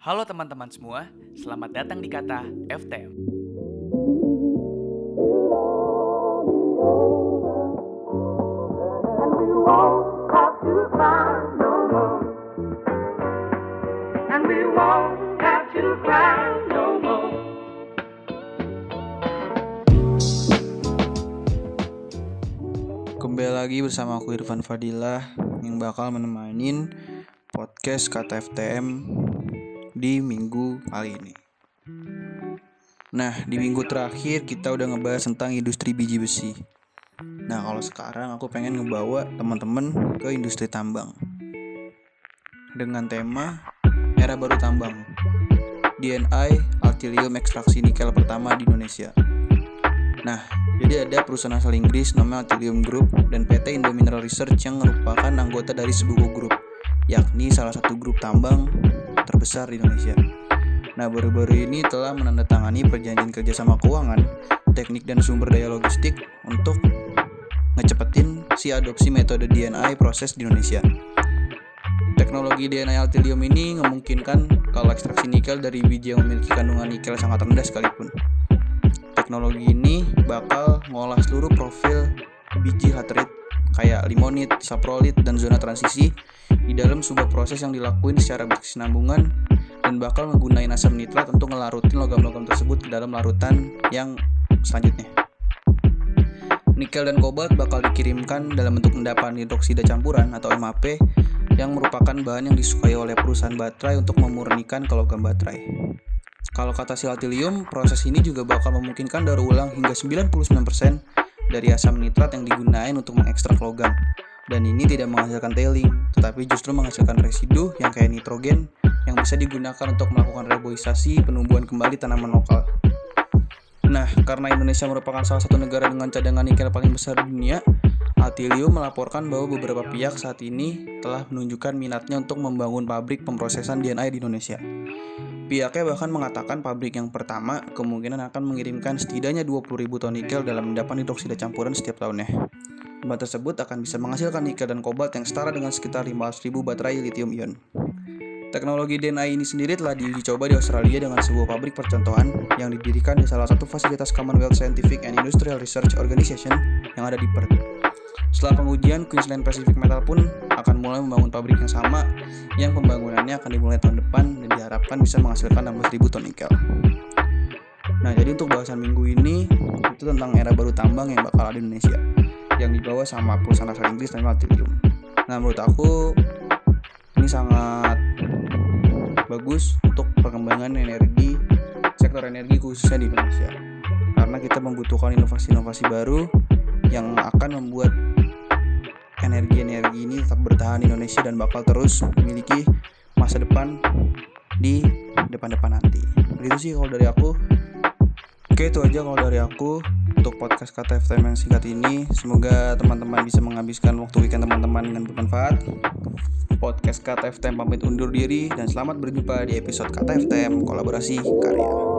Halo teman-teman semua, selamat datang di Kata FTM. Kembali lagi bersama aku Irfan Fadilah yang bakal menemani podcast Kata FTM di minggu kali ini. Nah, di minggu terakhir kita udah ngebahas tentang industri biji besi. Nah, kalau sekarang aku pengen ngebawa teman-teman ke industri tambang. Dengan tema Era Baru Tambang. DNI Altilium ekstraksi nikel pertama di Indonesia. Nah, jadi ada perusahaan asal Inggris namanya Altilium Group dan PT Indo Mineral Research yang merupakan anggota dari Sebugo Group, yakni salah satu grup tambang terbesar di Indonesia. Nah, baru-baru ini telah menandatangani perjanjian kerjasama keuangan, teknik dan sumber daya logistik untuk ngecepetin si adopsi metode DNI proses di Indonesia. Teknologi DNA Altilium ini memungkinkan kalau ekstraksi nikel dari biji yang memiliki kandungan nikel sangat rendah sekalipun. Teknologi ini bakal ngolah seluruh profil biji laterite kayak limonit, saprolit, dan zona transisi di dalam sebuah proses yang dilakuin secara berkesinambungan dan bakal menggunakan asam nitrat untuk ngelarutin logam-logam tersebut ke dalam larutan yang selanjutnya. Nikel dan kobalt bakal dikirimkan dalam bentuk endapan hidroksida campuran atau MAP yang merupakan bahan yang disukai oleh perusahaan baterai untuk memurnikan ke logam baterai. Kalau kata siltilium, proses ini juga bakal memungkinkan daur ulang hingga 99% dari asam nitrat yang digunakan untuk mengekstrak logam. Dan ini tidak menghasilkan tailing, tetapi justru menghasilkan residu yang kayak nitrogen yang bisa digunakan untuk melakukan reboisasi penumbuhan kembali tanaman lokal. Nah, karena Indonesia merupakan salah satu negara dengan cadangan nikel paling besar di dunia, Altilium melaporkan bahwa beberapa pihak saat ini telah menunjukkan minatnya untuk membangun pabrik pemrosesan DNA di Indonesia. Pihaknya bahkan mengatakan pabrik yang pertama kemungkinan akan mengirimkan setidaknya 20.000 ton nikel dalam endapan hidroksida campuran setiap tahunnya. Bahan tersebut akan bisa menghasilkan nikel dan kobalt yang setara dengan sekitar 500.000 baterai lithium ion. Teknologi DNA ini sendiri telah diuji coba di Australia dengan sebuah pabrik percontohan yang didirikan di salah satu fasilitas Commonwealth Scientific and Industrial Research Organization yang ada di Perth. Setelah pengujian, Queensland Pacific Metal pun akan mulai membangun pabrik yang sama yang pembangunannya akan dimulai tahun depan dan diharapkan bisa menghasilkan 16.000 ton nikel. Nah, jadi untuk bahasan minggu ini itu tentang era baru tambang yang bakal ada di Indonesia yang dibawa sama perusahaan asal Inggris namanya Altilium. Nah, menurut aku ini sangat bagus untuk perkembangan energi sektor energi khususnya di Indonesia karena kita membutuhkan inovasi-inovasi baru yang akan membuat energi-energi ini tetap bertahan di Indonesia dan bakal terus memiliki masa depan di depan-depan nanti. Begitu sih kalau dari aku. Oke itu aja kalau dari aku untuk podcast kata FTM yang singkat ini. Semoga teman-teman bisa menghabiskan waktu weekend teman-teman dengan bermanfaat. Podcast kata FTM pamit undur diri dan selamat berjumpa di episode kata FTM kolaborasi karya.